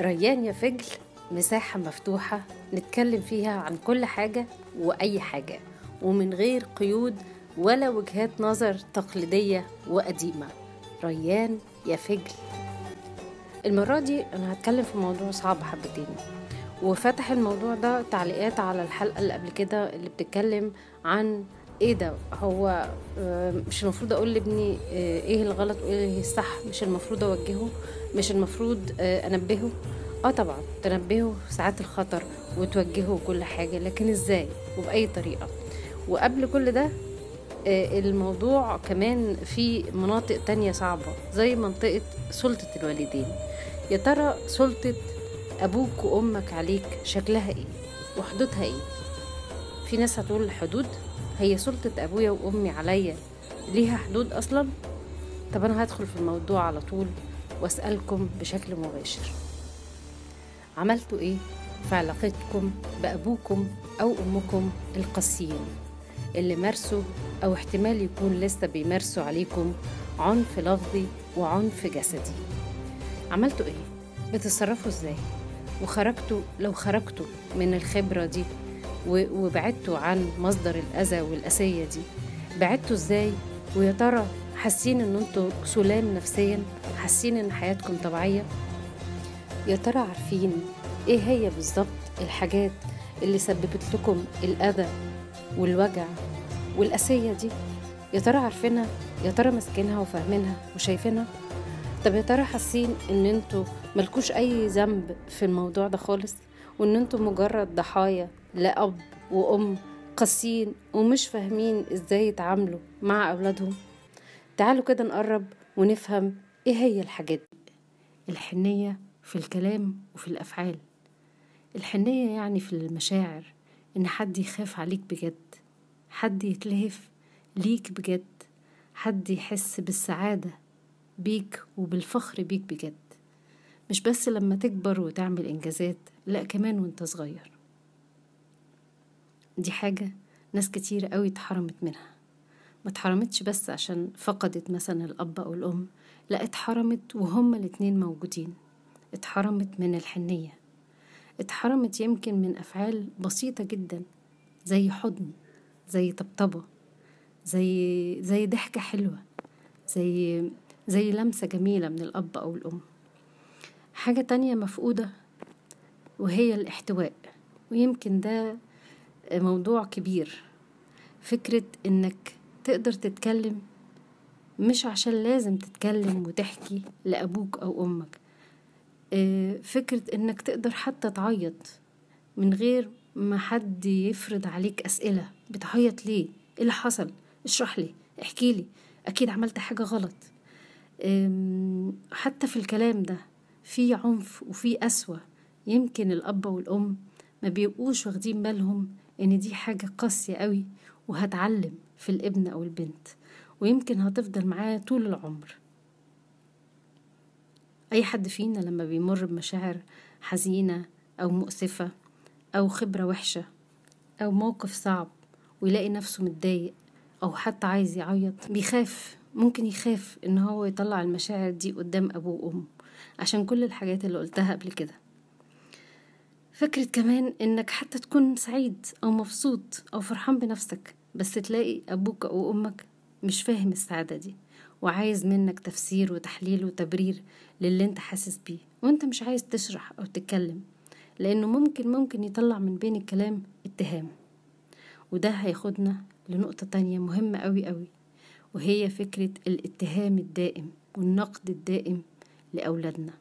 ريان يا فجل مساحة مفتوحة نتكلم فيها عن كل حاجة وأي حاجة ومن غير قيود ولا وجهات نظر تقليدية وقديمة. ريان يا فجل. المرة دي أنا هتكلم في موضوع صعب حبتين وفتح الموضوع ده تعليقات على الحلقة اللي قبل كده اللي بتتكلم عن إيه ده؟ هو آه، مش المفروض أقول لابني آه، إيه الغلط وايه الصح مش المفروض اوجهه مش المفروض آه، انبهه. آه طبعا تنبهه ساعات الخطر وتوجهه وكل حاجة لكن إزاي وبأي طريقة؟ وقبل كل ده الموضوع كمان في مناطق تانية صعبة زي منطقة سلطة الوالدين. يا ترى سلطة أبوك وأمك عليك شكلها إيه؟ وحدودها إيه؟ في ناس هتقول الحدود هي سلطة أبويا وأمي عليا ليها حدود أصلا طب أنا هدخل في الموضوع على طول وأسألكم بشكل مباشر عملتوا إيه في علاقتكم بأبوكم أو أمكم القاسيين اللي مارسوا أو احتمال يكون لسه بيمارسوا عليكم عنف لفظي وعنف جسدي عملتوا إيه؟ بتتصرفوا إزاي؟ وخرجتوا لو خرجتوا من الخبرة دي وبعدتوا عن مصدر الأذى والأسية دي بعدتوا إزاي؟ ويا ترى حاسين إن أنتوا سلام نفسيا؟ حاسين إن حياتكم طبيعية؟ يا ترى عارفين إيه هي بالظبط الحاجات اللي سببت لكم الأذى والوجع والأسية دي يا ترى عارفينها يا ترى ماسكينها وفاهمينها وشايفينها طب يا ترى حاسين إن أنتوا ملكوش أي ذنب في الموضوع ده خالص وإن أنتوا مجرد ضحايا لأب وأم قاسيين ومش فاهمين إزاي يتعاملوا مع أولادهم. تعالوا كده نقرب ونفهم إيه هي الحاجات دي. الحنية في الكلام وفي الأفعال. الحنية يعني في المشاعر إن حد يخاف عليك بجد حد يتلهف ليك بجد حد يحس بالسعادة بيك وبالفخر بيك بجد. مش بس لما تكبر وتعمل إنجازات لأ كمان وأنت صغير. دي حاجة ناس كتير قوي اتحرمت منها. ما اتحرمتش بس عشان فقدت مثلا الأب أو الأم لا اتحرمت وهما الاتنين موجودين. اتحرمت من الحنية. اتحرمت يمكن من أفعال بسيطة جدا زي حضن زي طبطبة زي زي ضحكة حلوة زي زي لمسة جميلة من الأب أو الأم. حاجة تانية مفقودة وهي الاحتواء. ويمكن ده موضوع كبير. فكرة إنك تقدر تتكلم مش عشان لازم تتكلم وتحكي لأبوك أو أمك. آه، فكرة إنك تقدر حتى تعيط من غير ما حد يفرض عليك أسئلة. بتعيط ليه؟ إيه اللي حصل؟ اشرح لي احكي لي. أكيد عملت حاجة غلط. حتى في الكلام ده في عنف وفي قسوة. يمكن الأب والأم ما بيبقوش واخدين بالهم إن دي حاجة قاسية قوي وهتعلم في الابن أو البنت ويمكن هتفضل معاه طول العمر. أي حد فينا لما بيمر بمشاعر حزينة أو مؤسفة أو خبرة وحشة أو موقف صعب ويلاقي نفسه متضايق أو حتى عايز يعيط بيخاف ممكن يخاف إن هو يطلع المشاعر دي قدام أبوه وأمه عشان كل الحاجات اللي قلتها قبل كده. فكرة كمان إنك حتى تكون سعيد أو مبسوط أو فرحان بنفسك بس تلاقي أبوك أو أمك مش فاهم السعادة دي وعايز منك تفسير وتحليل وتبرير للي أنت حاسس بيه وأنت مش عايز تشرح أو تتكلم لأنه ممكن ممكن يطلع من بين الكلام اتهام. وده هياخدنا لنقطة تانية مهمة أوي أوي وهي فكرة الاتهام الدائم والنقد الدائم لأولادنا.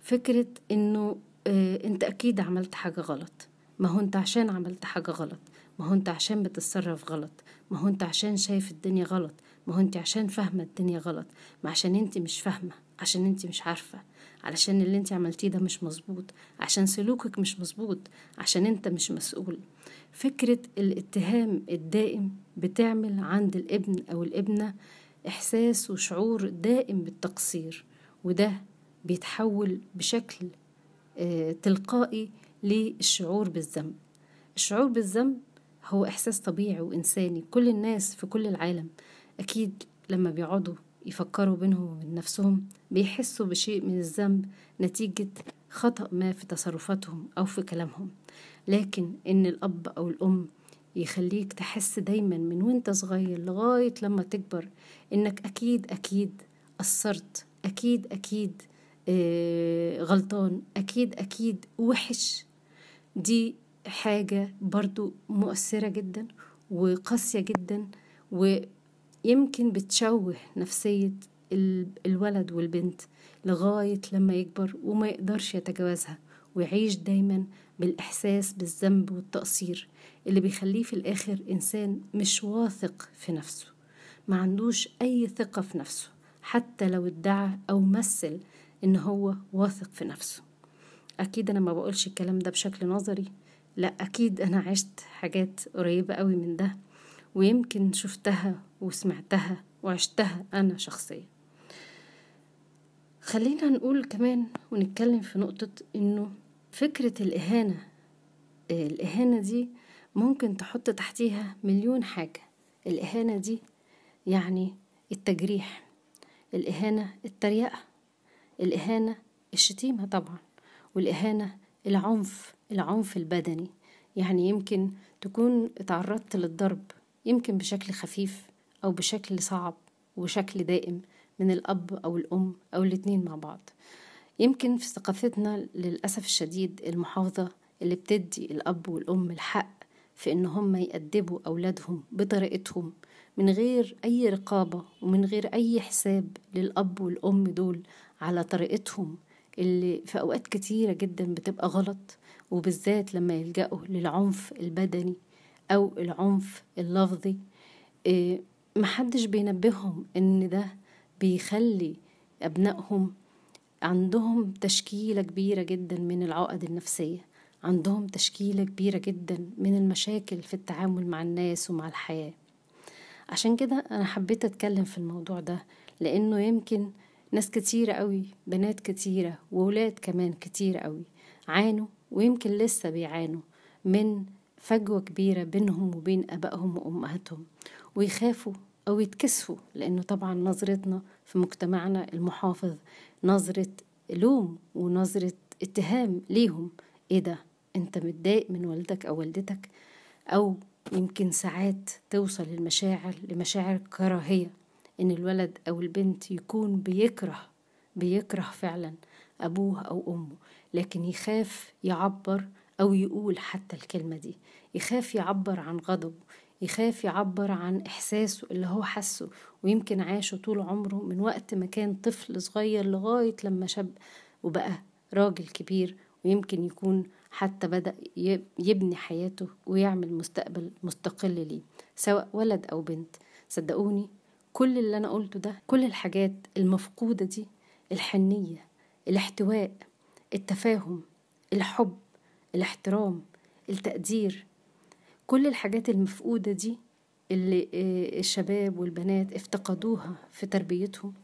فكرة إنه آه أنت أكيد عملت حاجة غلط. ما هو أنت عشان عملت حاجة غلط. ما هو أنت عشان بتتصرف غلط. ما هو أنت عشان شايف الدنيا غلط. ما هو أنت عشان فاهمة الدنيا غلط. ما عشان أنت مش فاهمة. عشان أنت مش عارفة. علشان اللي أنت عملتيه ده مش مظبوط. عشان سلوكك مش مظبوط. عشان أنت مش مسؤول. فكرة الاتهام الدائم بتعمل عند الابن أو الابنة إحساس وشعور دائم بالتقصير. وده بيتحول بشكل تلقائي للشعور بالذنب. الشعور بالذنب هو إحساس طبيعي وإنساني. كل الناس في كل العالم أكيد لما بيقعدوا يفكروا بينهم وبين نفسهم بيحسوا بشيء من الذنب نتيجة خطأ ما في تصرفاتهم أو في كلامهم. لكن إن الأب أو الأم يخليك تحس دايما من وأنت صغير لغاية لما تكبر إنك أكيد أكيد قصرت. أكيد أكيد آه غلطان. أكيد أكيد وحش. دي حاجة برضو مؤثرة جدا وقاسية جدا ويمكن بتشوه نفسية الولد والبنت لغاية لما يكبر وما يقدرش يتجاوزها ويعيش دايما بالإحساس بالذنب والتقصير اللي بيخليه في الآخر إنسان مش واثق في نفسه ما عندوش أي ثقة في نفسه حتى لو ادعى أو مثل إن هو واثق في نفسه. أكيد أنا ما بقولش الكلام ده بشكل نظري. لأ أكيد أنا عشت حاجات قريبة قوي من ده ويمكن شفتها وسمعتها وعشتها أنا شخصيا. خلينا نقول كمان ونتكلم في نقطة إنه فكرة الإهانة الإهانة دي ممكن تحط تحتيها مليون حاجة. الإهانة دي يعني التجريح الإهانة التريقة. الإهانة الشتيمة طبعا والإهانة العنف العنف البدني. يعني يمكن تكون اتعرضت للضرب يمكن بشكل خفيف أو بشكل صعب وشكل دائم من الأب أو الأم أو الاتنين مع بعض. يمكن في ثقافتنا للأسف الشديد المحافظة اللي بتدي الأب والأم الحق في إن هم يأدبوا أولادهم بطريقتهم من غير أي رقابة ومن غير أي حساب للأب والأم دول على طريقتهم اللي في أوقات كتيرة جدا بتبقى غلط وبالذات لما يلجأوا للعنف البدني أو العنف اللفظي. إيه محدش بينبههم إن ده بيخلي أبنائهم عندهم تشكيلة كبيرة جدا من العقد النفسية عندهم تشكيلة كبيرة جدا من المشاكل في التعامل مع الناس ومع الحياة. عشان كده أنا حبيت أتكلم في الموضوع ده لأنه يمكن ناس كتيرة قوي بنات كتيرة وولاد كمان كتير قوي عانوا ويمكن لسه بيعانوا من فجوة كبيرة بينهم وبين أبائهم وأمهاتهم ويخافوا أو يتكسفوا لأنه طبعا نظرتنا في مجتمعنا المحافظ نظرة لوم ونظرة اتهام ليهم إيه ده؟ أنت متضايق من والدك أو والدتك؟ أو يمكن ساعات توصل المشاعر لمشاعر كراهية إن الولد أو البنت يكون بيكره بيكره فعلا أبوه أو أمه لكن يخاف يعبر أو يقول حتى الكلمة دي. يخاف يعبر عن غضبه يخاف يعبر عن إحساسه اللي هو حسه ويمكن عاشه طول عمره من وقت ما كان طفل صغير لغاية لما شاب وبقى راجل كبير. ويمكن يكون حتى بدأ يبني حياته ويعمل مستقبل مستقل ليه سواء ولد أو بنت. صدقوني كل اللي أنا قلته ده كل الحاجات المفقودة دي الحنية الاحتواء التفاهم الحب الاحترام التقدير كل الحاجات المفقودة دي اللي الشباب والبنات افتقدوها في تربيتهم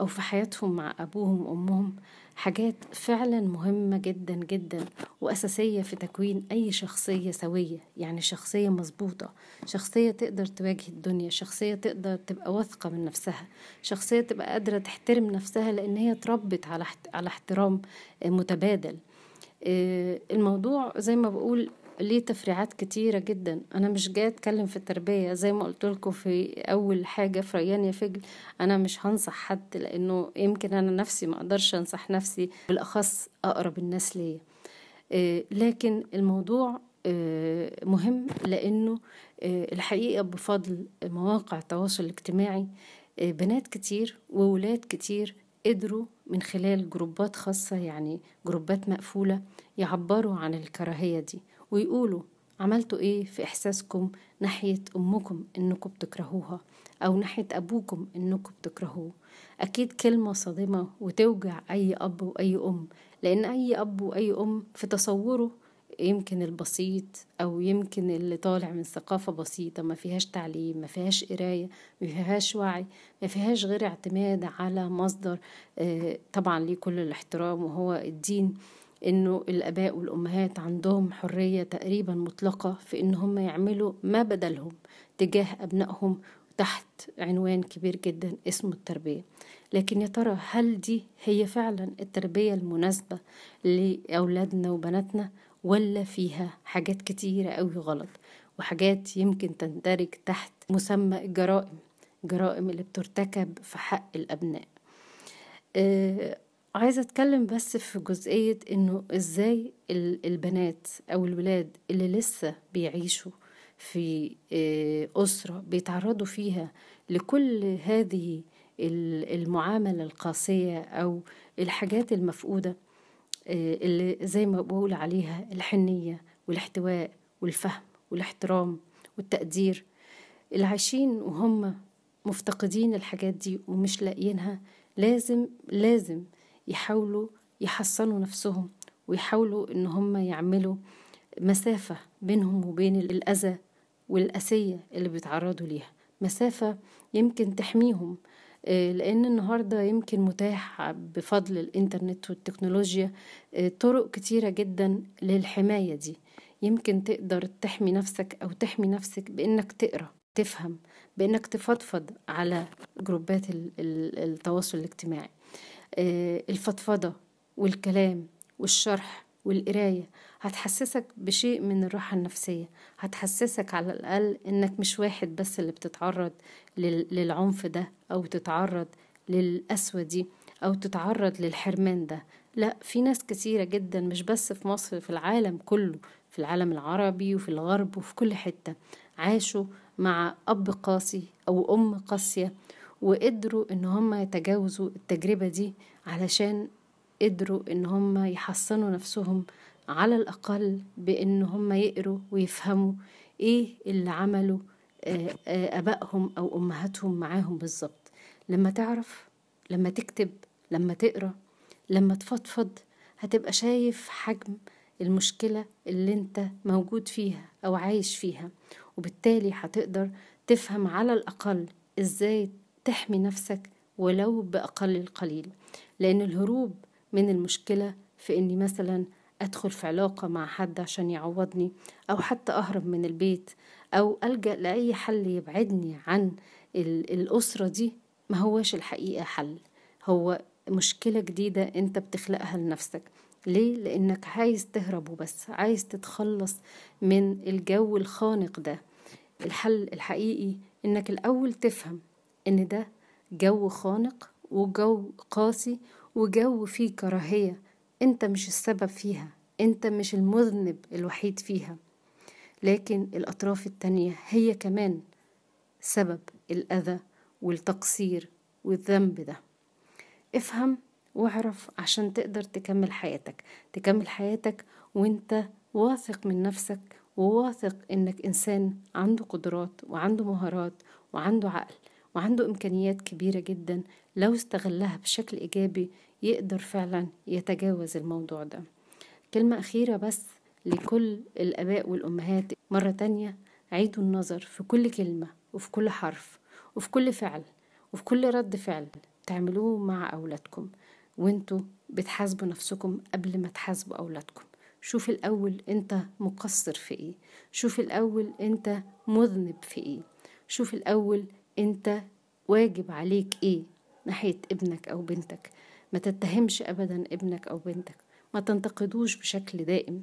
أو في حياتهم مع أبوهم وأمهم حاجات فعلا مهمة جدا جدا وأساسية في تكوين أي شخصية سوية يعني شخصية مظبوطة شخصية تقدر تواجه الدنيا شخصية تقدر تبقى واثقة من نفسها شخصية تبقى قادرة تحترم نفسها لأن هي اتربت على على احترام متبادل. الموضوع زي ما بقول ليه تفريعات كتيرة جدا. أنا مش جاي أتكلم في التربية. زي ما قلت لكم في أول حاجة في ريان يا فجل أنا مش هنصح حد لأنه يمكن أنا نفسي ما أقدرش أنصح نفسي بالأخص أقرب الناس ليا. لكن الموضوع مهم لأنه الحقيقة بفضل مواقع التواصل الاجتماعي بنات كتير وولاد كتير قدروا من خلال جروبات خاصة يعني جروبات مقفولة يعبروا عن الكراهية دي. ويقولوا عملتوا إيه في إحساسكم ناحية أمكم إنكم بتكرهوها؟ أو ناحية أبوكم إنكم بتكرهوه؟ أكيد كلمة صادمة وتوجع أي أب وأي أم لأن أي أب وأي أم في تصوره يمكن البسيط أو يمكن اللي طالع من ثقافة بسيطة ما فيهاش تعليم ما فيهاش قراية ما فيهاش وعي ما فيهاش غير اعتماد على مصدر طبعا ليه كل الاحترام وهو الدين. إنه الآباء والأمهات عندهم حرية تقريبا مطلقة في إن هم يعملوا ما بدلهم تجاه أبنائهم تحت عنوان كبير جدا اسمه التربية. لكن يا ترى هل دي هي فعلا التربية المناسبة لأولادنا وبناتنا ولا فيها حاجات كتيرة قوي غلط وحاجات يمكن تندرج تحت مسمى الجرائم الجرائم اللي بترتكب في حق الأبناء؟ آه عايزة أتكلم بس في جزئية إنه إزاي البنات أو الولاد اللي لسه بيعيشوا في أسرة بيتعرضوا فيها لكل هذه المعاملة القاسية أو الحاجات المفقودة اللي زي ما بقول عليها الحنية والاحتواء والفهم والاحترام والتقدير اللي عايشين وهم مفتقدين الحاجات دي ومش لاقيينها لازم لازم يحاولوا يحصنوا نفسهم ويحاولوا إن هم يعملوا مسافة بينهم وبين الأذى والأسية اللي بيتعرضوا ليها. مسافة يمكن تحميهم لأن النهاردة يمكن متاح بفضل الإنترنت والتكنولوجيا طرق كتيرة جدا للحماية دي. يمكن تقدر تحمي نفسك أو تحمي نفسك بإنك تقرأ تفهم بإنك تفضفض على جروبات التواصل الاجتماعي. الفضفضة والكلام والشرح والقراية هتحسسك بشيء من الراحة النفسية. هتحسسك على الأقل إنك مش واحد بس اللي بتتعرض للعنف ده أو تتعرض للقسوة دي أو تتعرض للحرمان ده. لا في ناس كثيرة جدا مش بس في مصر في العالم كله في العالم العربي وفي الغرب وفي كل حتة عاشوا مع أب قاسي أو أم قاسية وقدروا إن هم يتجاوزوا التجربة دي علشان قدروا إن هم يحصنوا نفسهم على الأقل بإن هم يقروا ويفهموا إيه اللي عملوا أبائهم أو أمهاتهم معاهم بالظبط. لما تعرف لما تكتب لما تقرأ لما تفضفض هتبقى شايف حجم المشكلة اللي أنت موجود فيها أو عايش فيها وبالتالي هتقدر تفهم على الأقل إزاي تحمي نفسك ولو بأقل القليل لأن الهروب من المشكلة في إني مثلا أدخل في علاقة مع حد عشان يعوضني أو حتى أهرب من البيت أو ألجأ لأي حل يبعدني عن الأسرة دي ما هوش الحقيقة حل. هو مشكلة جديدة أنت بتخلقها لنفسك. ليه؟ لأنك عايز تهرب وبس عايز تتخلص من الجو الخانق ده. الحل الحقيقي إنك الأول تفهم إن ده جو خانق وجو قاسي وجو فيه كراهية. أنت مش السبب فيها أنت مش المذنب الوحيد فيها. لكن الأطراف التانية هي كمان سبب الأذى والتقصير والذنب ده. افهم واعرف عشان تقدر تكمل حياتك. تكمل حياتك وأنت واثق من نفسك وواثق إنك إنسان عنده قدرات وعنده مهارات وعنده عقل. وعنده إمكانيات كبيرة جدا لو استغلها بشكل إيجابي يقدر فعلا يتجاوز الموضوع ده. كلمة أخيرة بس لكل الآباء والأمهات مرة تانية عيدوا النظر في كل كلمة وفي كل حرف وفي كل فعل وفي كل رد فعل تعملوه مع أولادكم وانتوا بتحاسبوا نفسكم قبل ما تحاسبوا أولادكم. شوف الأول أنت مقصر في إيه. شوف الأول أنت مذنب في إيه. شوف الأول انت واجب عليك إيه ناحية ابنك أو بنتك؟ ما تتهمش أبدا ابنك أو بنتك. ما تنتقدوش بشكل دائم.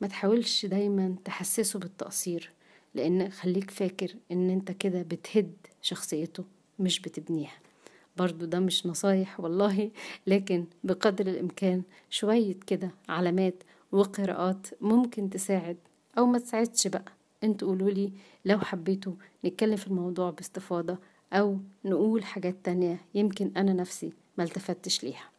ما تحاولش دايما تحسسه بالتقصير لأن خليك فاكر إن أنت كده بتهد شخصيته مش بتبنيها. برضو ده مش نصايح والله لكن بقدر الإمكان شوية كده علامات وقراءات ممكن تساعد أو ما تساعدش بقى. أنتوا قولولي لو حبيتوا نتكلم في الموضوع باستفاضة أو نقول حاجات تانية يمكن أنا نفسي ما التفتش ليها.